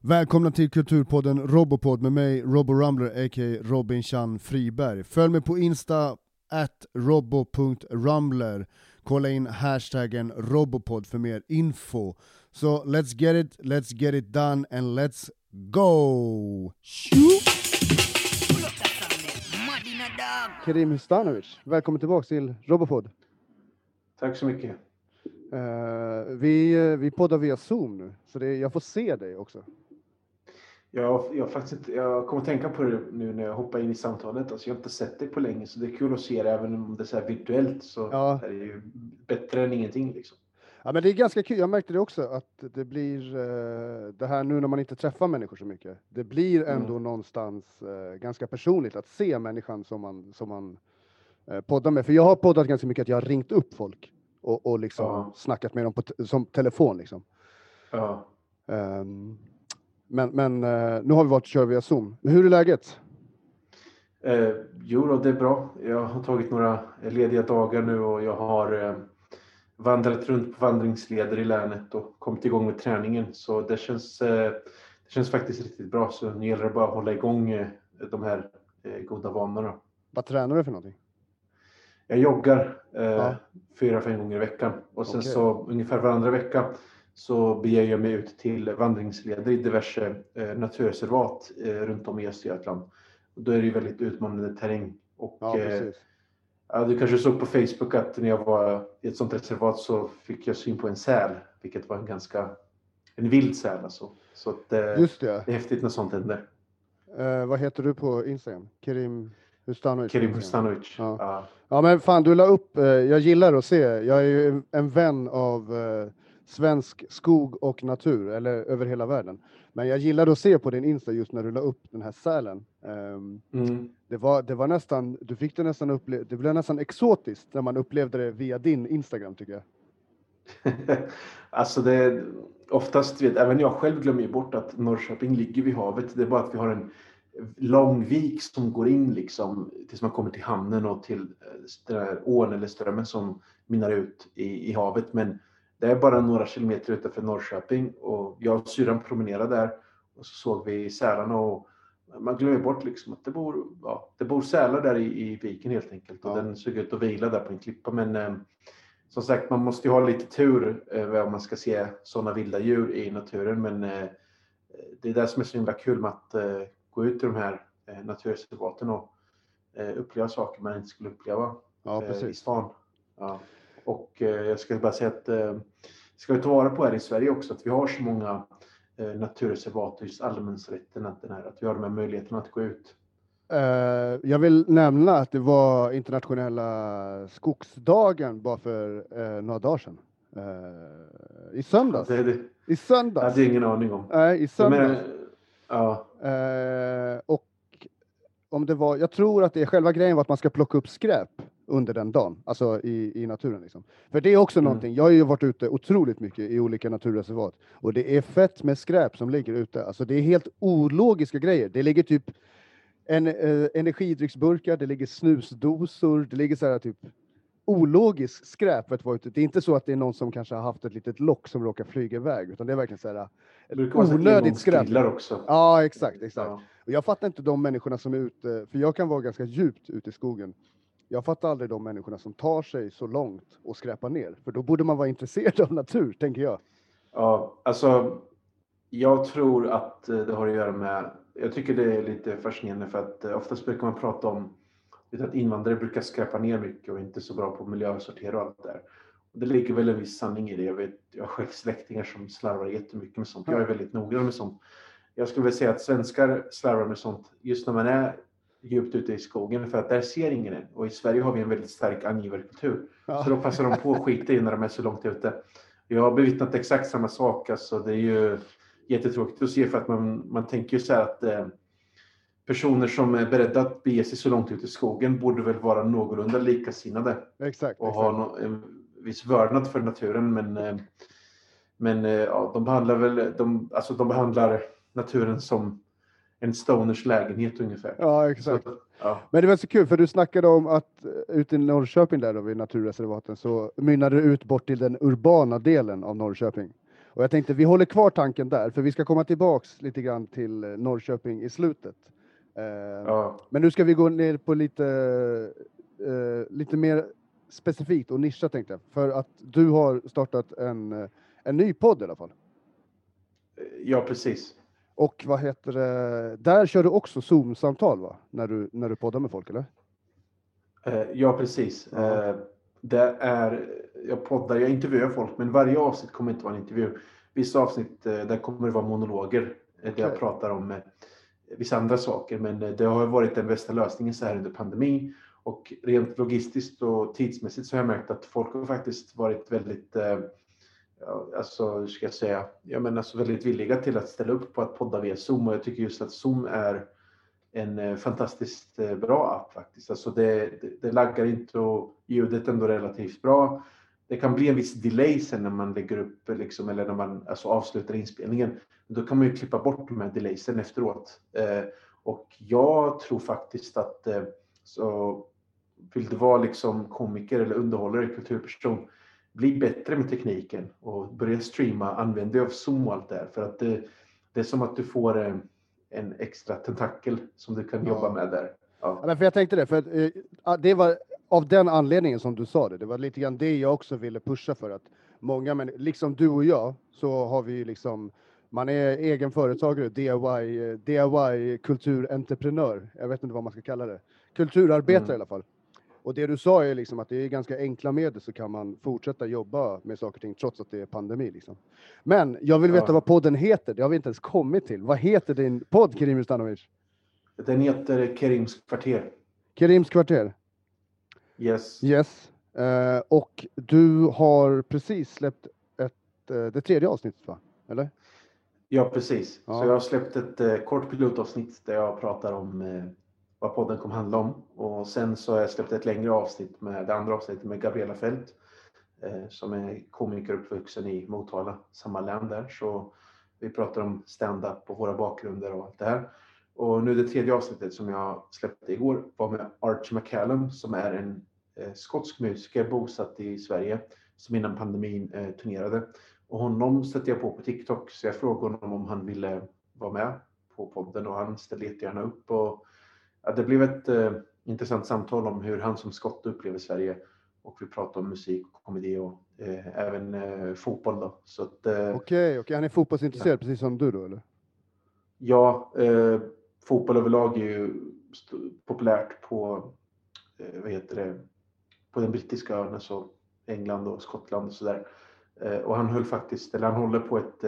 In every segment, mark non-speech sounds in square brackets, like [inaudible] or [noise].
Välkomna till Kulturpodden Robopod med mig, Robo Rumbler, a.k.a. Robin Chan Friberg. Följ mig på Insta, at robo.rumbler. Kolla in hashtaggen Robopod för mer info. Så so, let's get it, let's get it done, and let's go! Kerim Hustanovic, välkommen tillbaka till Robopod. Tack så mycket. Uh, vi, uh, vi poddar via Zoom nu, så det, jag får se dig också. Jag, jag, faktiskt inte, jag kommer att tänka på det nu när jag hoppar in i samtalet. Alltså jag har inte sett dig på länge, så det är kul att se det även om det är så virtuellt. Så ja. är det ju bättre än ingenting. Liksom. Ja, men det är ganska kul. Jag märkte det också, att det blir uh, det här nu när man inte träffar människor så mycket. Det blir ändå mm. någonstans ganska personligt att se människan som man, som man poddar med. För jag har poddat ganska mycket att jag har ringt upp folk och, och liksom ja. snackat med dem på som telefon. Liksom. Ja. Um, men, men uh, nu har vi varit och kört via Zoom. Hur är läget? Eh, jo då, det är bra. Jag har tagit några lediga dagar nu och jag har eh, vandrat runt på vandringsleder i länet och kommit igång med träningen. Så det känns, eh, det känns faktiskt riktigt bra. Så nu gäller det bara att hålla igång eh, de här eh, goda vanorna. Vad tränar du för någonting? Jag joggar eh, ja. fyra, fem gånger i veckan och sen okay. så ungefär varandra vecka så beger jag mig ut till vandringsleder i diverse eh, naturreservat eh, runt om i Östergötland. Och då är det ju väldigt utmanande terräng. Och, ja, eh, ja, du kanske såg på Facebook att när jag var i ett sånt reservat så fick jag syn på en säl, vilket var en ganska en vild säl alltså. Så att, eh, Just det. det är häftigt när sånt händer. Uh, vad heter du på Instagram? Kerim Hustanovic? Kerim Hustanovic. Ja. ja. Ja. men fan du la upp, jag gillar att se, jag är ju en vän av svensk skog och natur, eller över hela världen. Men jag gillade att se på din Insta just när du la upp den här sälen. Um, mm. det, var, det var nästan, du fick det nästan uppleva, det blev nästan exotiskt när man upplevde det via din Instagram tycker jag. [laughs] alltså det, oftast, vet, även jag själv glömmer ju bort att Norrköping ligger vid havet. Det är bara att vi har en lång vik som går in liksom tills man kommer till hamnen och till eh, den här ån eller strömmen som minnar ut i, i havet. Men det är bara några kilometer utanför Norrköping och jag och syrran promenerade där och så såg vi sälarna och man glömmer bort liksom att det bor, ja, det bor sälar där i, i viken helt enkelt och ja. den såg ut att vila där på en klippa. Men eh, som sagt, man måste ju ha lite tur eh, om man ska se sådana vilda djur i naturen. Men eh, det är det som är så himla kul med att eh, gå ut i de här eh, naturreservaten och eh, uppleva saker man inte skulle uppleva ja, eh, i stan. Ja. Och eh, jag ska bara säga att eh, ska vi ta vara på här i Sverige också, att vi har så många eh, naturreservat och just allemansrätten, att, den här, att vi har de här möjligheterna att gå ut. jag vill nämna att det var internationella skogsdagen bara för några dagar sedan. I söndags. Det, det, I söndags. Jag hade ingen aning om. Nej, i söndags. Ja. och om det var, jag tror att det är själva grejen var att man ska plocka upp skräp under den dagen, alltså i, i naturen. Liksom. För det är också mm. någonting, jag har ju varit ute otroligt mycket i olika naturreservat och det är fett med skräp som ligger ute. Alltså det är helt ologiska grejer. Det ligger typ en, eh, energidrycksburkar, det ligger snusdosor, det ligger så här typ ologiskt skräp. Vet du, det är inte så att det är någon som kanske har haft ett litet lock som råkar flyga iväg, utan det är verkligen så här onödigt skräp. också. Ja, exakt, exakt. Ja. Och jag fattar inte de människorna som är ute, för jag kan vara ganska djupt ute i skogen jag fattar aldrig de människorna som tar sig så långt och skräpar ner, för då borde man vara intresserad av natur, tänker jag. Ja, alltså jag tror att eh, det har att göra med, jag tycker det är lite fascinerande för att eh, oftast brukar man prata om att invandrare brukar skräpa ner mycket och inte så bra på miljösortera och allt där. Och det ligger väl en viss sanning i det. Jag, vet, jag har själv släktingar som slarvar jättemycket med sånt. Jag är väldigt noggrann med sånt. Jag skulle vilja säga att svenskar slarvar med sånt just när man är djupt ute i skogen för att där ser ingen en. Och i Sverige har vi en väldigt stark angivarkultur. Ja. Så då passar de på att skita i när de är så långt ute. Jag har bevittnat exakt samma sak. Alltså, det är ju jättetråkigt att se för att man, man tänker ju så här att eh, personer som är beredda att bege sig så långt ut i skogen borde väl vara någorlunda likasinnade. Exakt. Och exakt. ha no, en viss vördnad för naturen. Men, eh, men eh, ja, de behandlar väl, de, alltså de behandlar naturen som en stoners lägenhet ungefär. Ja, exakt. Så, ja. Men det var så kul, för du snackade om att eh, ute i Norrköping där då vid naturreservaten så mynnade det ut bort till den urbana delen av Norrköping. Och jag tänkte vi håller kvar tanken där, för vi ska komma tillbaks lite grann till eh, Norrköping i slutet. Eh, Ja, Men nu ska vi gå ner på lite, eh, lite mer specifikt och nischat tänkte jag. För att du har startat en, en ny podd i alla fall. ja precis. Och vad heter det, där kör du också Zoom-samtal va? När du, när du poddar med folk eller? Eh, Ja, precis. Ja. Eh, Det är, jag poddar, jag intervjuar folk, men varje avsnitt kommer inte vara en intervju. Vissa avsnitt, eh, där kommer det vara monologer, där jag Okej. pratar om vissa andra saker. Men det har varit den bästa lösningen så här under pandemin. Och rent logistiskt och tidsmässigt så har jag märkt att folk har faktiskt varit väldigt, alltså hur ska jag säga, jag menar så väldigt villiga till att ställa upp på att podda via Zoom. Och jag tycker just att Zoom är en eh, fantastiskt eh, bra app faktiskt. Alltså det, det, det laggar inte och ljudet är ändå relativt bra. Det kan bli en viss delay sen när man lägger upp eh, liksom, eller när man alltså, avslutar inspelningen. Då kan man ju klippa bort de här delaysen efteråt. Eh, och jag tror faktiskt att eh, så vill du vara liksom komiker eller underhållare, kulturperson, bli bättre med tekniken och börja streama, använd dig av Zoom och allt det. För att det, det är som att du får eh, en extra tentakel som du kan Ja. jobba med där. Ja. Ja, men för jag tänkte det, för eh, det var av den anledningen som du sa det. Det var lite grann det jag också ville pusha för att många, men liksom du och jag, så har vi ju liksom man är egen företagare, DIY, eh, DIY kulturentreprenör. Jag vet inte vad man ska kalla det. Kulturarbetare Mm. i alla fall. Och det du sa är liksom att det är ganska enkla medel så kan man fortsätta jobba med saker och ting trots att det är pandemi. Liksom. Men jag vill veta Ja. vad podden heter. Det har vi inte ens kommit till. Vad heter din podd, Kerim Ustanovic? Den heter Kerims kvarter. Kerims kvarter. Yes. Yes. Eh, och du har precis släppt ett, eh, det tredje avsnittet va? Eller? Ja, precis. Ja. Så jag har släppt ett eh, kort pilotavsnitt där jag pratar om vad podden kommer handla om. Och sen så har jag släppt ett längre avsnitt med det andra avsnittet med Gabriella Fält. Eh, som är komiker uppvuxen i Motala, samma län där. Så vi pratar om stand-up och våra bakgrunder och allt det här. Och nu det tredje avsnittet som jag släppte igår var med Archie McCallum som är en eh, skotsk musiker bosatt i Sverige som innan pandemin eh, turnerade. Och honom sätter jag på på TikTok så jag frågade honom om han ville vara med på podden och han ställde jättegärna upp. Och, ja, det blev ett eh, intressant samtal om hur han som skott upplever Sverige och vi pratade om musik och komedi och eh, även eh, fotboll. Då. Så att, eh, Okej, okej. Han är fotbollsintresserad precis som du då eller? Ja, eh, fotboll överlag är ju populärt på, eh, vad heter det, på den brittiska ön, alltså England och Skottland och sådär. Eh, och han höll faktiskt, eller han håller på ett,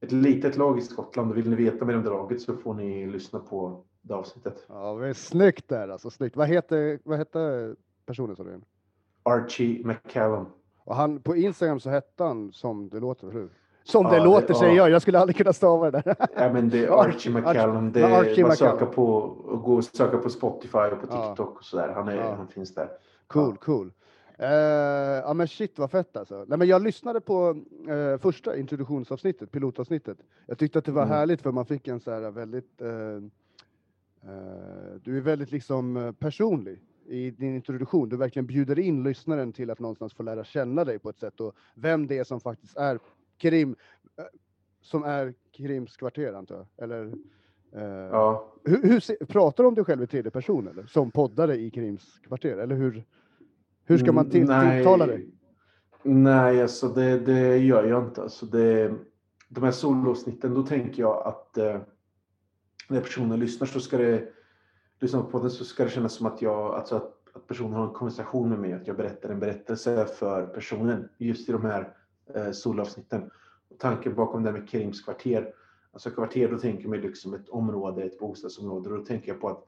ett litet lag i Skottland. Och vill ni veta mer om det laget så får ni lyssna på det avsnittet. Ja, men snyggt där alltså. Snyggt. Vad heter, vad heter personen sa du? Archie McCallum. Och han, på Instagram så hette han som det låter, eller hur? Som Ja, det det- låter säger ja. jag. Jag skulle aldrig kunna stava det där. Ja men det är [laughs] Archie- McCallum. Det Ja, är Archie söka McCallum. på, gå och söka på Spotify och på Ja. TikTok och sådär. Han, är, Ja. han finns där. Cool, cool. Eh, ja men shit vad fett alltså. Nej, men jag lyssnade på eh, första introduktionsavsnittet, pilotavsnittet. Jag tyckte att det var Mm. härligt för man fick en så här väldigt, eh, du är väldigt liksom eh, personlig i din introduktion. Du verkligen bjuder in lyssnaren till att någonstans få lära känna dig på ett sätt och vem det är som faktiskt är Krim, eh, som är Krims kvarter antar jag. Eller, eh, Ja. hur, hur pratar du om dig själv i tredje person eller? Som poddare i Krims kvarter? Eller hur, hur ska man till, Mm, tilltala dig? Nej, alltså det, det gör jag inte. Alltså det, de här soloavsnitten, då tänker jag att eh, när personen lyssnar så ska det lyssna på podden så ska det kännas som att jag, alltså att, att personen har en konversation med mig, att jag berättar en berättelse för personen just i de här eh, soloavsnitten. Och tanken bakom det med Kerims kvarter, alltså kvarter, då tänker man liksom ett område, ett bostadsområde, och då tänker jag på att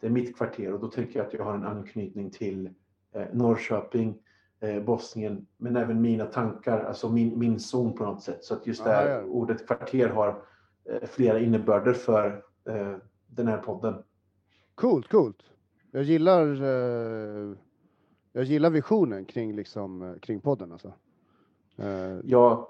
det är mitt kvarter och då tänker jag att jag har en anknytning till eh, Norrköping, eh, Bosnien, men även mina tankar, alltså min, min zon på något sätt. Så att just det här ordet kvarter har eh, flera innebörder för eh, den här podden. Coolt, coolt. Jag gillar, eh, jag gillar visionen kring, liksom, eh, kring podden alltså. Eh, Jag,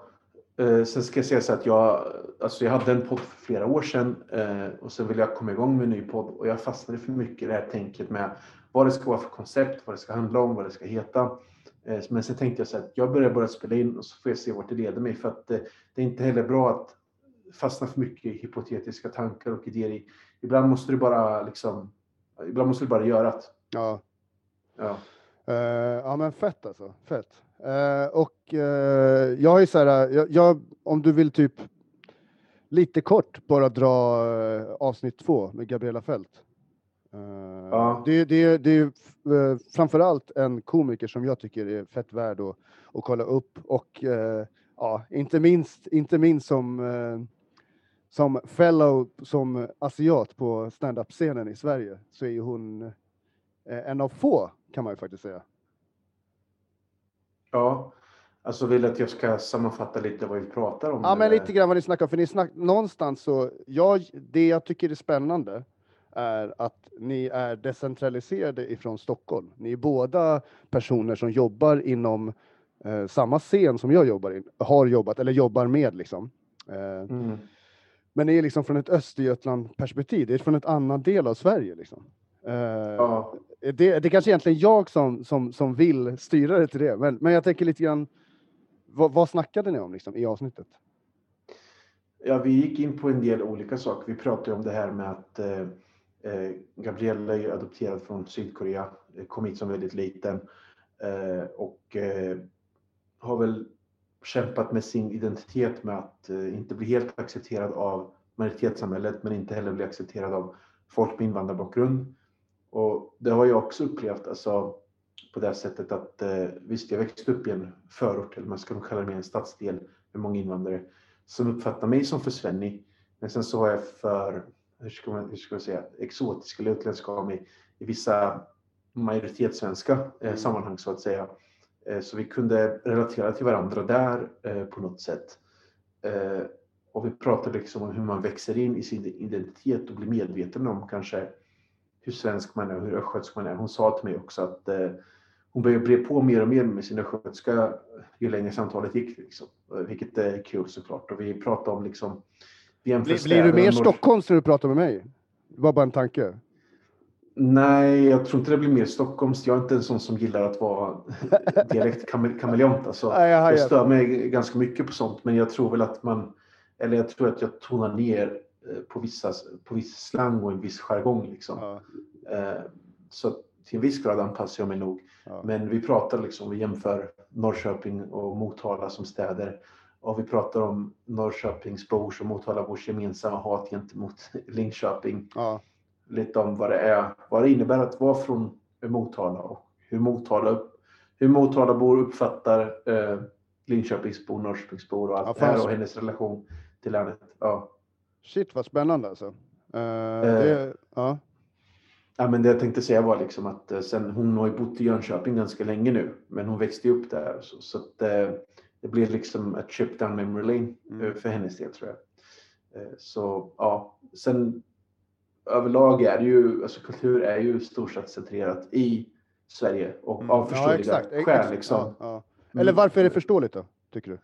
eh, sen ska jag säga så att jag, alltså jag hade en podd för flera år sedan eh, och sen ville jag komma igång med en ny podd och jag fastnade för mycket i det här tänket med vad det ska vara för koncept, vad det ska handla om, vad det ska heta. Men sen tänkte jag så att jag börjar bara spela in och så får jag se vart det leder mig. För att det är inte heller bra att fastna för mycket i hypotetiska tankar och idéer. Ibland måste du bara liksom, ibland måste du bara göra det. Ja. Ja. Eh, ja men fett alltså, fett. Eh, och eh, jag är så här, jag, jag, om du vill typ lite kort bara dra avsnitt två med Gabriella Fält. Ja. Det, det, det är framförallt en komiker som jag tycker är fett värd att, att kolla upp och ja, inte minst, inte minst som, som fellow, som asiat på stand-up-scenen i Sverige så är ju hon eh, en av få kan man ju faktiskt säga. ja. Alltså vill att jag ska sammanfatta lite vad vi pratar om? Ja, men lite grann vad ni snackar om, för ni snack, någonstans så, jag, det jag tycker är spännande är att ni är decentraliserade ifrån Stockholm. Ni är båda personer som jobbar inom eh, samma scen som jag jobbar i, har jobbat eller jobbar med liksom. Eh, Mm. Men ni är liksom från ett Östergötland-perspektiv, det är från ett annan del av Sverige liksom. Eh, Ja. det, det är kanske egentligen jag som, som, som vill styra det till det, men, men jag tänker lite grann, vad, vad snackade ni om liksom, i avsnittet? Ja, vi gick in på en del olika saker. Vi pratade om det här med att eh, eh, Gabriella är adopterad från Sydkorea, eh, kom hit som väldigt liten eh, och eh, har väl kämpat med sin identitet med att eh, inte bli helt accepterad av majoritetssamhället men inte heller bli accepterad av folk med invandrarbakgrund. Och det har jag också upplevt alltså, på det sättet att eh, visst, jag växte upp i en förort, eller man ska nog kalla det mer en stadsdel med många invandrare som uppfattar mig som för svennig. Men sen så har jag för, hur ska man, hur ska man säga, exotisk eller utländsk av mig i vissa majoritetssvenska eh, Mm. sammanhang så att säga. Eh, så vi kunde relatera till varandra där eh, på något sätt. Eh, och vi pratade liksom om hur man växer in i sin identitet och blir medveten om kanske hur svensk man är och hur östgötsk man är. Hon sa till mig också att hon började bre på mer och mer med sin östgötska ju längre samtalet gick. Liksom. Vilket är kul såklart. Och vi pratade om liksom... Blir, blir du mer och norr- Stockholms när du pratar med mig? Det var bara en tanke. Nej, jag tror inte det blir mer Stockholms. Jag är inte en sån som gillar att vara [laughs] dialektkameleont. Alltså, jag stör mig ganska mycket på sånt, men jag tror väl att man, eller jag tror att jag tonar ner eh, på, vissa, på viss slang och en viss jargong. Liksom. Ja, Eh, Så till en viss grad anpassar jag mig nog. ja. Men vi pratar liksom, vi jämför Norrköping och Motala som städer. Och vi pratar om Norrköpingsbors och Motalabors gemensamma hat gentemot [laughs] Linköping. ja. Lite om vad det är, vad det innebär att vara från Motala och hur Motala, hur Motalabor uppfattar eh, Linköpingsbor, Norrköpingsbor och allt Ja, det här och hennes relation till länet. Ja. Shit vad spännande alltså. Eh, det, ja. Ja, men det jag tänkte säga var liksom att eh, sen, hon har ju bott i Jönköping ganska länge nu, men hon växte upp där. Så, så att, eh, det blir liksom ett trip down memory lane Mm. eh, för hennes del tror jag. Så ja, sen överlag är det ju, alltså kultur är ju storstadscentrerat i Sverige och Mm. av Ja, förståeliga. Ex- skäl. Liksom. Ja, ja. Mm. Eller varför är det förståeligt då, tycker du?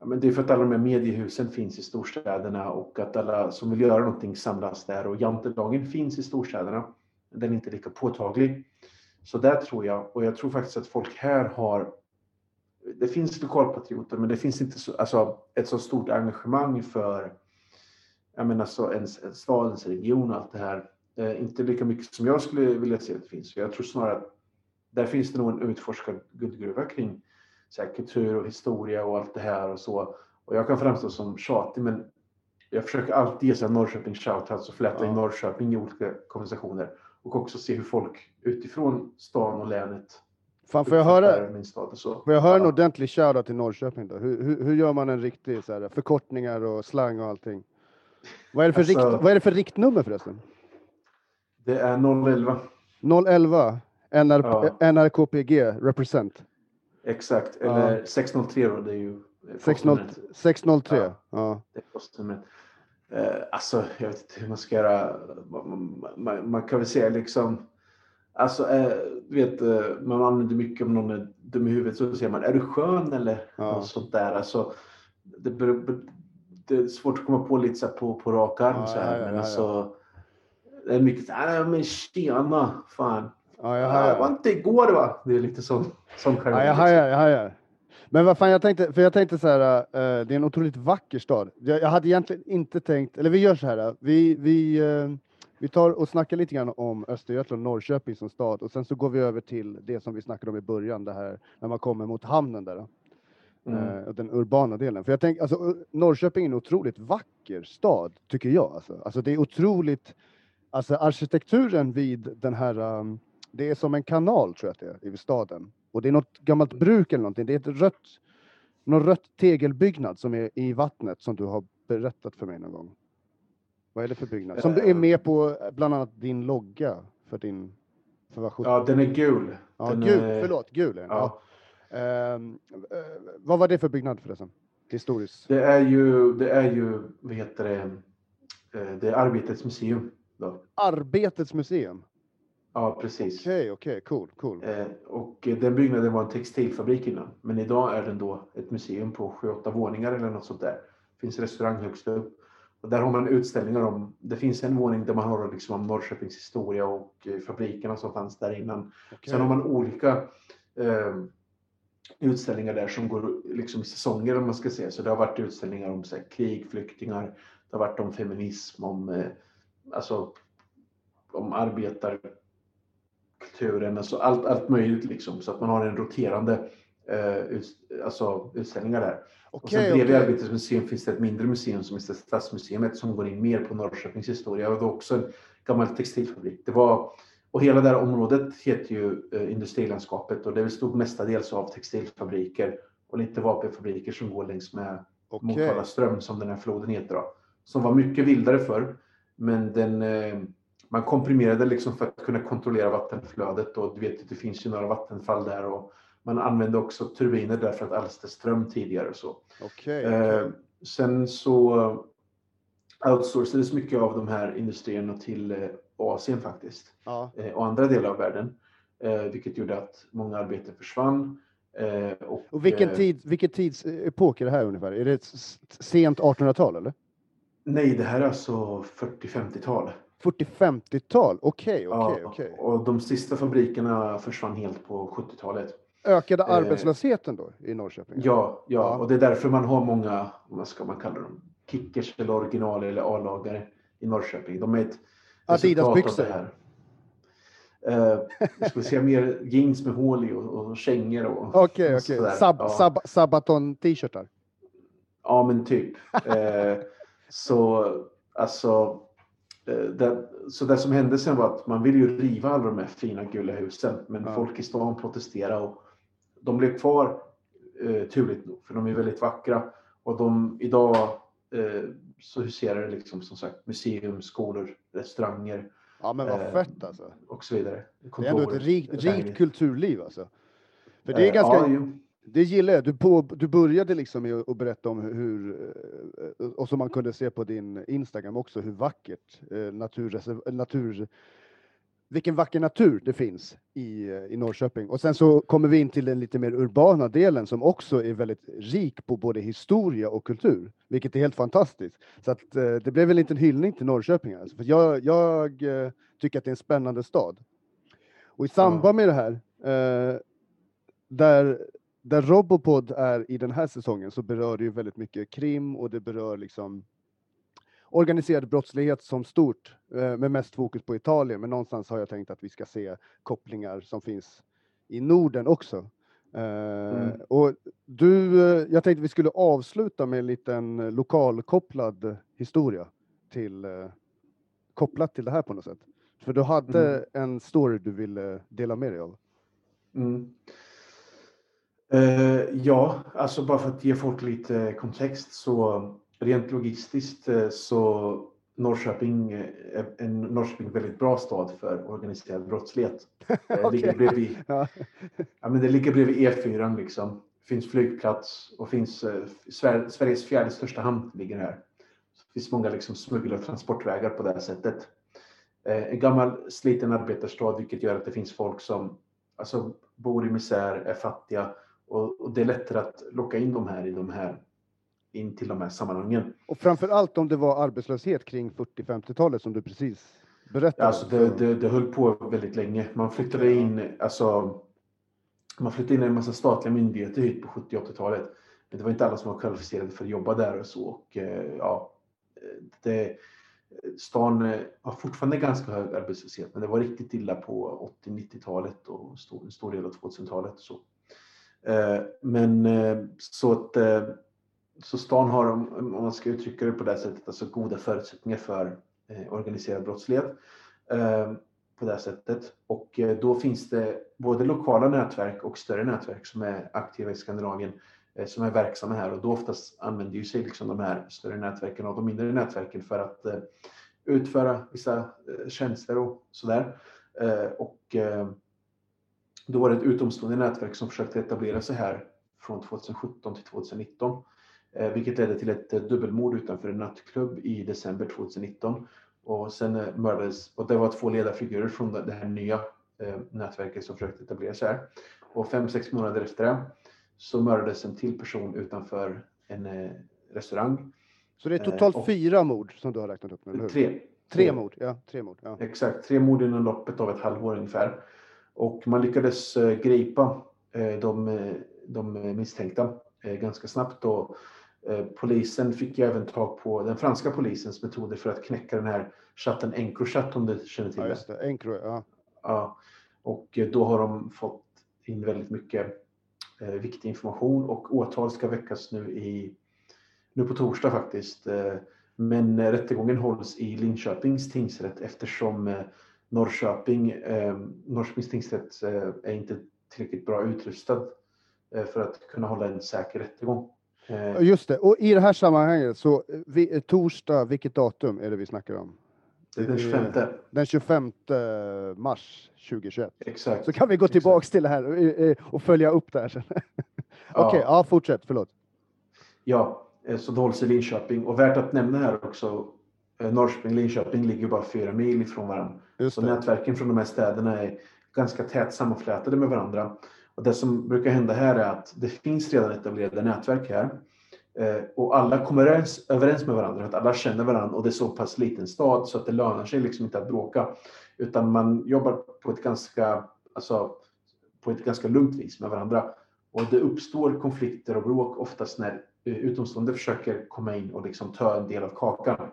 Ja, men det är för att alla de här mediehusen finns i storstäderna och att alla som vill göra någonting samlas där och jantelagen finns i storstäderna. Den är inte lika påtaglig. Så där tror jag, och jag tror faktiskt att folk här har det finns lokalpatrioter, men det finns inte så, alltså, ett så stort engagemang för jag menar, så ens, en stadens region och allt det här. Eh, inte lika mycket som jag skulle vilja se att det finns. Jag tror snarare att där finns det nog en utforskad guldgruva kring så här, kultur och historia och allt det här och så. Och jag kan framstå som tjatig, men jag försöker alltid ge så här Norrköping shoutouts och fläta Ja. in Norrköping i olika konversationer. Och också se hur folk utifrån stan och länet Fan, får jag höra, min stad och så. får jag höra en Ja. ordentlig shoutout till Norrköping då? Hur, hur, hur gör man en riktig så här, förkortningar och slang och allting? Vad är det för, Alltså- rikt, vad är det för riktnummer förresten? Det är 011. 011 NR, Ja. NRKPG represent. Exakt. Ja. Eller 603 då, det är ju eh, 60, postnumret. 603. Ja. Ja. Det är postnumret. Eh, alltså, jag vet inte hur man ska göra. Man, man, man kan väl säga liksom. Alltså, eh, vet, eh, man använder mycket om någon är dum i huvudet så säger man, är du skön eller Ja. något sånt där. Alltså, det, beror- det är svårt att komma på lite så på, på rak arm Ja, så här, ja, ja, men ja, alltså. Det är mycket så här, "Ah, men tjena, fan. Ja, jag Ja, det var hajar. inte igår va? Det är lite sån, sån Ja, jargong, jag liksom. hajar, jag hajar. Men vad fan, jag tänkte, för jag tänkte så här, eh, det är en otroligt vacker stad. Jag, jag hade egentligen inte tänkt, eller vi gör så här, eh, vi, vi, eh, vi tar och snackar lite grann om Östergötland och Norrköping som stad och sen så går vi över till det som vi snackade om i början, det här när man kommer mot hamnen där. Mm. Eh, den urbana delen. För jag tänker, alltså Norrköping är en otroligt vacker stad, tycker jag. Alltså, alltså det är otroligt, alltså arkitekturen vid den här, um, det är som en kanal tror jag att det är, i staden. Och det är något gammalt bruk eller någonting. Det är ett rött, någon rött tegelbyggnad som är i vattnet som du har berättat för mig någon gång. Vad är det för byggnad? Som du är Eh. med på eh, bland annat din logga för din, för Ja, den är gul. ja, den gul, är- förlåt, gul är den. Ja. Ja. Ehm, eh, vad var det för byggnad förresten? Historiskt? Det är ju, det är ju, vad heter det, eh, det är Arbetets museum. Då. Arbetets museum. Ja, precis. Okej, okej, cool, cool. Eh, och den byggnaden var en textilfabrik innan. Men idag är den då ett museum på 7-8 våningar eller något sånt där. Det finns restaurang högst upp. Och där har man utställningar om, det finns en våning där man har liksom om Norrköpings historia och eh, fabrikerna som fanns där innan. Okej. Sen har man olika eh, utställningar där som går liksom i säsonger om man ska säga. Så det har varit utställningar om så här, krig, flyktingar, det har varit om feminism, om, eh, alltså, om arbetarkulturen, alltså allt, allt möjligt liksom. Så att man har en roterande eh, ut, alltså, utställningar där. Och sen bredvid okej. Arbetets museum finns det ett mindre museum som heter Stadsmuseet som går in mer på Norrköpings historia och det är också en gammal textilfabrik. Det var, och hela det här området heter ju eh, industrilandskapet och det bestod mestadels av textilfabriker och lite vapenfabriker som går längs med Okej. Motala ström som den här floden heter då. Som var mycket vildare förr. Men den, eh, man komprimerade liksom för att kunna kontrollera vattenflödet och du vet att det finns ju några vattenfall där och man använde också turbiner där för att alstra ström tidigare och så. Okej, Eh, okej. sen så outsourcades mycket av de här industrierna till eh, Asien faktiskt Ja. eh, och andra delar av världen. Eh, vilket gjorde att många arbeten försvann. Och, Och vilken, tid, vilken tidsepok är det här ungefär? Är det sent 1800-tal eller? Nej, det här är alltså 40-50-tal. 40-50-tal? Okej, Ja, okej, okej. Och de sista fabrikerna försvann helt på 70-talet. Ökade eh, arbetslösheten då i Norrköping? Ja, ja, Ja. och det är därför man har många, vad ska man kalla dem, kickers eller original eller A-lagare i Norrköping. De är ett Adidas-byxor. här. Eh, jag skulle säga mer jeans med hål i och, och kängor och, Okej, och okej. sådär. Sab, ja. sab, Sabaton-t-shirtar? Ja, men typ. Eh, så alltså, eh, det, så det som hände sen var att man ville ju riva alla de här fina gula husen, men Ja. folk i stan protesterade och de blev kvar, eh, turligt nog, för de är väldigt vackra. Och de, idag så huserar det liksom som sagt museum, skolor, restauranger Ja, men vad Eh, fett alltså. och så vidare. Det är ändå ett rikt, rikt kulturliv alltså. För det är Eh, ganska, Ja, det gillar jag. Du, på, du började liksom med att berätta om hur, eh, och som man kunde se på din Instagram också, hur vackert eh, naturreserv, natur, vilken vacker natur det finns i, eh, i Norrköping. Och sen så kommer vi in till den lite mer urbana delen som också är väldigt rik på både historia och kultur, vilket är helt fantastiskt. Så att eh, det blev en liten hyllning till Norrköping. Alltså. För jag, jag eh, tycker att det är en spännande stad. Och i samband med det här, eh, där, där Robopod är i den här säsongen så berör det ju väldigt mycket krim och det berör liksom organiserad brottslighet som stort eh, med mest fokus på Italien. Men någonstans har jag tänkt att vi ska se kopplingar som finns i Norden också. Eh, Mm. Och du, eh, jag tänkte vi skulle avsluta med en liten lokalkopplad historia till kopplat till det här på något sätt. För du hade en story du ville dela med dig av. Mm. Eh, ja, alltså bara för att ge folk lite kontext så rent logistiskt eh, så Norrköping eh, är en Norrköping väldigt bra stad för organiserad brottslighet. [laughs] Eh, ligger bredvid, Ja. ja, men det ligger bredvid E4 liksom. Finns flygplats och finns eh, Sver- Sveriges fjärde största hamn ligger här. Det finns många liksom smuggel och transportvägar på det här sättet. Eh, en gammal sliten arbetarstad vilket gör att det finns folk som alltså, bor i misär, är fattiga och, och det är lättare att locka in de här i de här in till de här sammanhangen. Och framför allt om det var arbetslöshet kring 40-50-talet som du precis Berätta. Alltså det, det, det höll på väldigt länge. Man flyttade in, alltså, man flyttade in en massa statliga myndigheter hit på 70 80-talet. Men det var inte alla som var kvalificerade för att jobba där och så. Och, eh, ja, det, stan eh, har fortfarande ganska hög arbetslöshet, men det var riktigt illa på 80-90-talet och stor, en stor del av 2000-talet. Så. Eh, men så att så stan har, om man ska uttrycka det på det sättet, alltså goda förutsättningar för eh, organiserad brottslighet eh, på det sättet. Och eh, då finns det både lokala nätverk och större nätverk som är aktiva i Skandinavien som är verksamma här och då oftast använder ju sig liksom de här större nätverken och de mindre nätverken för att utföra vissa tjänster och sådär. Och då var det ett utomstående nätverk som försökte etablera sig här från 2017 till 2019, vilket ledde till ett dubbelmord utanför en nattklubb i december 2019. Och sen mördades, och det var två ledarfigurer från det här nya nätverket som försökte etablera sig här. Och fem, sex månader efter det så mördades en till person utanför en eh, restaurang. Så det är totalt eh, fyra mord som du har räknat upp nu? Eller? Tre. Tre mord, ja. Tre mord, ja. Exakt, tre mord inom loppet av ett halvår ungefär. Och man lyckades eh, gripa eh, de, eh, de misstänkta eh, ganska snabbt. Och, polisen fick ju även tag på den franska polisens metoder för att knäcka den här chatten Encrochat om du känner till ja, just det. Encro, ja. ja. Och då har de fått in väldigt mycket eh, viktig information och åtal ska väckas nu, i, nu på torsdag faktiskt. Eh, men rättegången hålls i Linköpings tingsrätt eftersom eh, Norrköping, eh, Norrköpings tingsrätt eh, är inte tillräckligt bra utrustad eh, för att kunna hålla en säker rättegång. Eh, Just det, och i det här sammanhanget så vi, torsdag, vilket datum är det vi snackar om? Det är den 25. Den 25 mars 2021. Exakt. Så kan vi gå tillbaks Exakt. till det här och, följa upp det här sen. [laughs] Okej, okay, ja. ja fortsätt, förlåt. Ja, eh, så det hålls i Linköping och värt att nämna här också eh, Norrköping och Linköping ligger bara fyra mil ifrån varandra. Så nätverken från de här städerna är ganska tätt sammanflätade med varandra. Och det som brukar hända här är att det finns redan etablerade nätverk här. Eh, och alla kommer överens med varandra, att alla känner varandra och det är så pass liten stad så att det lönar sig liksom inte att bråka. Utan man jobbar på ett ganska, alltså, på ett ganska lugnt vis med varandra. Och det uppstår konflikter och bråk oftast när eh, utomstående försöker komma in och liksom ta en del av kakan.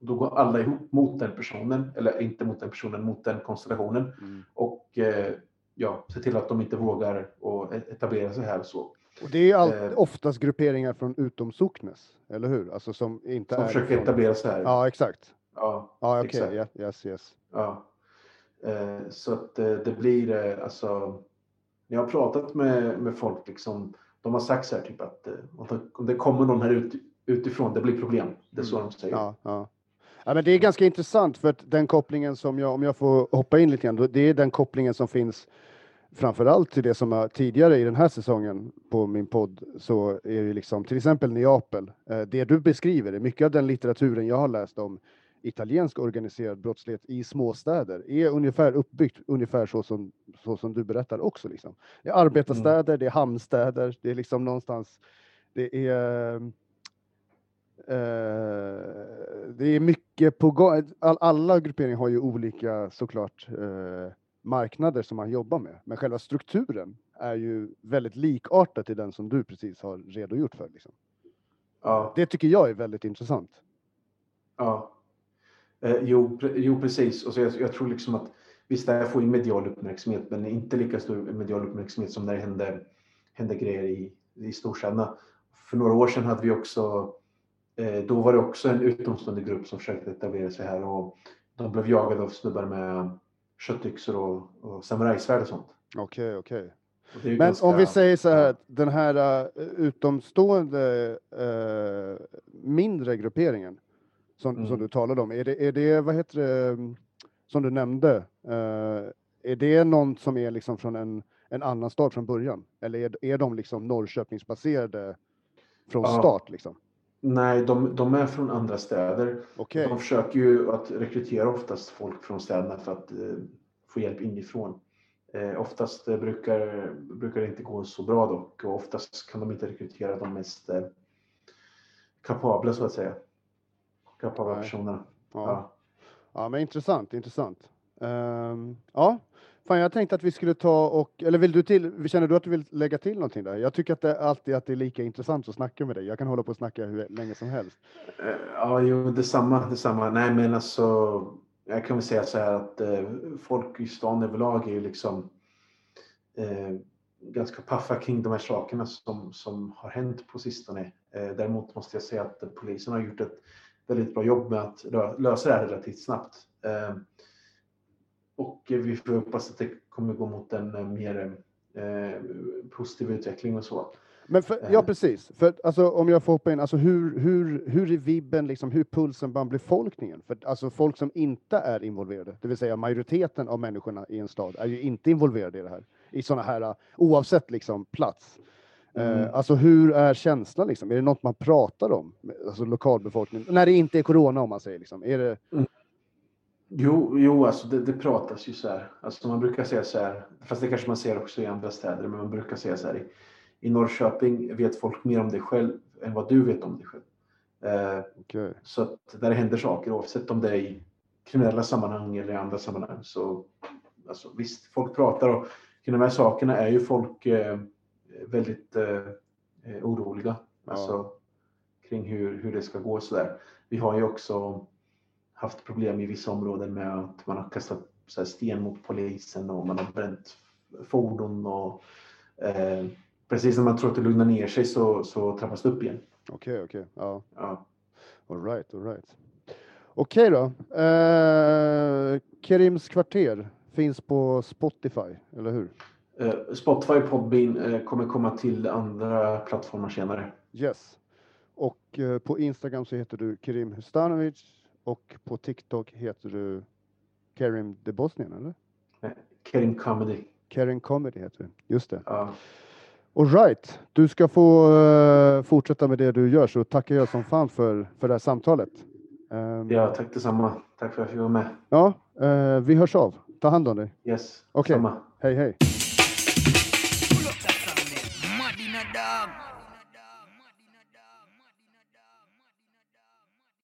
Då går alla ihop mot den personen, eller inte mot den personen, mot den konstellationen. Mm. Och eh, ja, se till att de inte vågar och etablera sig här. Så. Och det är allt, eh, oftast grupperingar från utom socknes, eller hur? Alltså som inte som försöker från... etablera sig här. Ja, exakt. Ja, ja okej. Okay. Yeah, yes, yes. Ja. Eh, så att eh, det blir eh, alltså. Jag har pratat med, med folk liksom. De har sagt så här typ att eh, om det kommer någon här ut, utifrån, det blir problem. Det är så mm. de säger. Ja, ja. Ja, men det är ganska intressant för att den kopplingen som jag, om jag får hoppa in lite grann, det är den kopplingen som finns framförallt till det som är tidigare i den här säsongen på min podd så är det liksom till exempel Neapel. Eh, det du beskriver är mycket av den litteraturen jag har läst om italiensk organiserad brottslighet i småstäder är ungefär uppbyggt ungefär så som, så som du berättar också. Liksom. Det är arbetarstäder, mm. det är hamnstäder, det är liksom någonstans, det är det är mycket på gång. All, alla grupperingar har ju olika såklart uh, marknader som man jobbar med. Men själva strukturen är ju väldigt likartad till den som du precis har redogjort för. Liksom. Ja. Det tycker jag är väldigt intressant. Ja. Eh, jo, jo, precis. Och så jag, jag, tror liksom att visst, det här får ju medial uppmärksamhet, men inte lika stor medial uppmärksamhet som när det hände, hände grejer i, i storstäderna. För några år sedan hade vi också, eh, då var det också en utomstående grupp som försökte etablera sig här och de blev jagade av snubbar med köttyxor och, och samurajsvärd och sånt. Okej, okay, okej. Okay. Men ganska, om vi säger så här, den här uh, utomstående uh, mindre grupperingen som, mm. som du talade om, är det, är det, vad heter det, som du nämnde, uh, är det någon som är liksom från en, en annan stad från början? Eller är, är de liksom Norrköpingsbaserade från ja. start liksom? Nej, de, de, är från andra städer. Okay. De försöker ju att rekrytera oftast folk från städerna för att eh, få hjälp inifrån. Eh, oftast eh, brukar, brukar det inte gå så bra dock och oftast kan de inte rekrytera de mest eh, kapabla så att säga. Kapabla personerna. Ja. Ja, men intressant, intressant. Ehm, ja, fan, jag tänkte att vi skulle ta och, eller vill du till, känner du att du vill lägga till någonting där? Jag tycker att det alltid att det är lika intressant att snacka med dig. Jag kan hålla på och snacka hur länge som helst. Eh, ja, jo, detsamma, detsamma. Nej, men alltså, jag kan väl säga så här att eh, folk i stan överlag är ju liksom eh, ganska paffa kring de här sakerna som, som har hänt på sistone. Eh, däremot måste jag säga att polisen har gjort ett väldigt bra jobb med att lösa det här relativt snabbt. Eh, Eh, och eh, vi får hoppas att det kommer gå mot en eh, mer eh, positiv utveckling och så. Men för, ja, Eh. precis. För alltså, om jag får hoppa in, alltså hur, hur, hur är vibben, liksom, hur pulsen bland befolkningen? För alltså folk som inte är involverade, det vill säga majoriteten av människorna i en stad, är ju inte involverade i det här. I sådana här, uh, oavsett liksom plats. Mm. Eh, alltså hur är känslan liksom? Är det något man pratar om? Alltså lokalbefolkningen, när det inte är corona om man säger liksom. Är det, Jo, jo alltså det, det pratas ju så här. Alltså man brukar säga så här, fast det kanske man ser också i andra städer, men man brukar säga så här. I, i Norrköping vet folk mer om dig själv än vad du vet om dig själv. Eh, okej. så att där händer saker, oavsett om det är i kriminella sammanhang eller i andra sammanhang, så alltså, visst, folk pratar och kring de här sakerna är ju folk eh, väldigt eh, eh, oroliga. Alltså kring hur, hur det ska gå så där. Vi har ju också haft problem i vissa områden med att man har kastat sten mot polisen och man har bränt fordon och eh, precis när man tror att det lugnar ner sig så, så trappas det upp igen. Okej, okej. Ja. Ja. All right, all right. Okej då. Eh, Kerims kvarter finns på Spotify, eller hur? Eh, Spotify och Podbean eh, kommer komma till andra plattformar senare. Yes. Och eh, på Instagram så heter du Kerim Hustanovic och på TikTok heter du Kerim the Bosnian, eller? Kerim Comedy. Kerim Comedy heter du. Just det. Ja. All right. Du ska få eh, fortsätta med det du gör, så tackar jag som fan för, för det här samtalet. Ehm, ja, tack detsamma. Tack för att jag fick vara med. ja, eh, vi hörs av. Ta hand om dig. Yes, samma. Hej, hej.